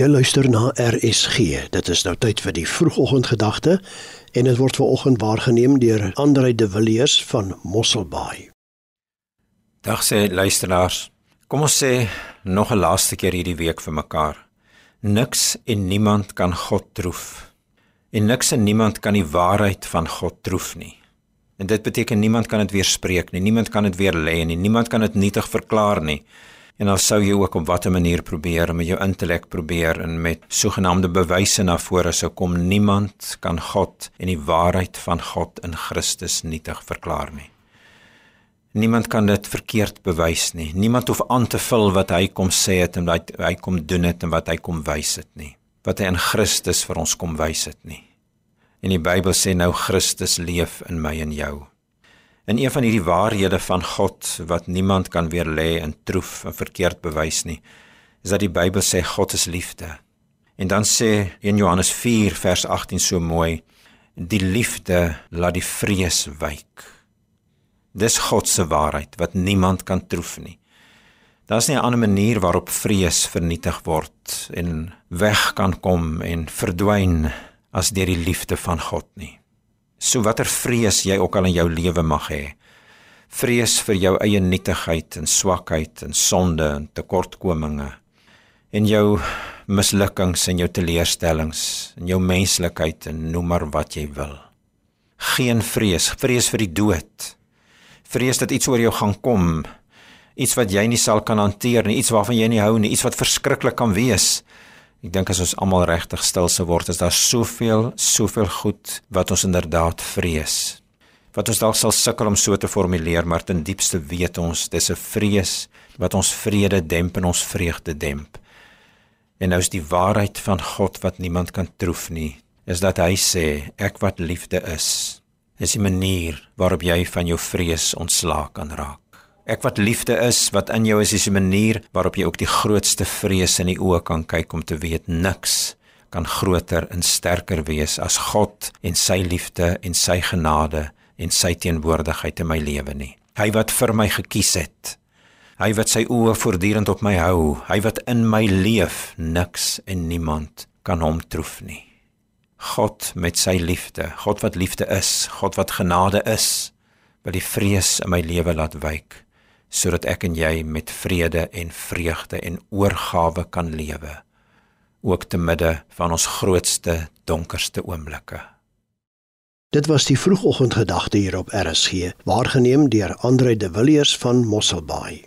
Jy luister na RSG. Dit is nou tyd vir die vroegoggendgedagte en dit word veraloggend waargeneem deur Andre de Villiers van Mosselbaai. Dag sê luisteraars. Kom ons sê nog 'n laaste keer hierdie week vir mekaar. Niks en niemand kan God troef. En niks en niemand kan die waarheid van God troef nie. En dit beteken niemand kan dit weerspreek nie, niemand kan dit weer lê nie, niemand kan dit nietig verklaar nie. En dan sou jy ook op watter manier probeer met jou intellek probeer en met sogenaamde bewyse na vore sou kom niemand kan God en die waarheid van God in Christus nietig verklaar nie. Niemand kan dit verkeerd bewys nie. Niemand hoef aan te vul wat hy kom sê het en wat hy kom doen het en wat hy kom wys het nie. Wat hy in Christus vir ons kom wys het nie. En die Bybel sê nou Christus leef in my en jou. In een van hierdie waarhede van God wat niemand kan weer lê in troef en verkeerd bewys nie, is dat die Bybel sê God is liefde. En dan sê in Johannes 4 vers 18 so mooi, die liefde laat die vrees wyk. Dis God se waarheid wat niemand kan troef nie. Daar's nie 'n ander manier waarop vrees vernietig word en weg kan kom en verdwyn as deur die liefde van God nie. So watter vrees jy ook al in jou lewe mag hê. Vrees vir jou eie nietigheid en swakheid en sonde en tekortkominge en jou mislukkings en jou teleurstellings en jou menslikheid en noem maar wat jy wil. Geen vrees, vrees vir die dood. Vrees dat iets oor jou gaan kom, iets wat jy nie sal kan hanteer nie, iets waarvan jy nie hou nie, iets wat verskriklik kan wees. Ek dink as ons almal regtig stil sou word, is daar soveel, soveel goed wat ons inderdaad vrees. Wat ons dalk sal sukkel om so te formuleer, maar ten diepste weet ons dis 'n vrees wat ons vrede demp en ons vreugde demp. En nou is die waarheid van God wat niemand kan troef nie, is dat hy sê ek wat liefde is, is die manier waarop jy van jou vrees ontslaak kan raak. Ek wat liefde is, wat in jou is, is 'n manier waarop jy ook die grootste vrees in die oë kan kyk om te weet niks kan groter en sterker wees as God en sy liefde en sy genade en sy teenwoordigheid in my lewe nie. Hy wat vir my gekies het. Hy wat sy oë voortdurend op my hou, hy wat in my leef, niks en niemand kan hom troef nie. God met sy liefde, God wat liefde is, God wat genade is, wil die vrees in my lewe laat wyk sodat ek en jy met vrede en vreugde en oorgawe kan lewe ook te midde van ons grootste donkerste oomblikke. Dit was die vroegoggendgedagte hier op RSG, waargeneem deur Andre de Villiers van Mosselbaai.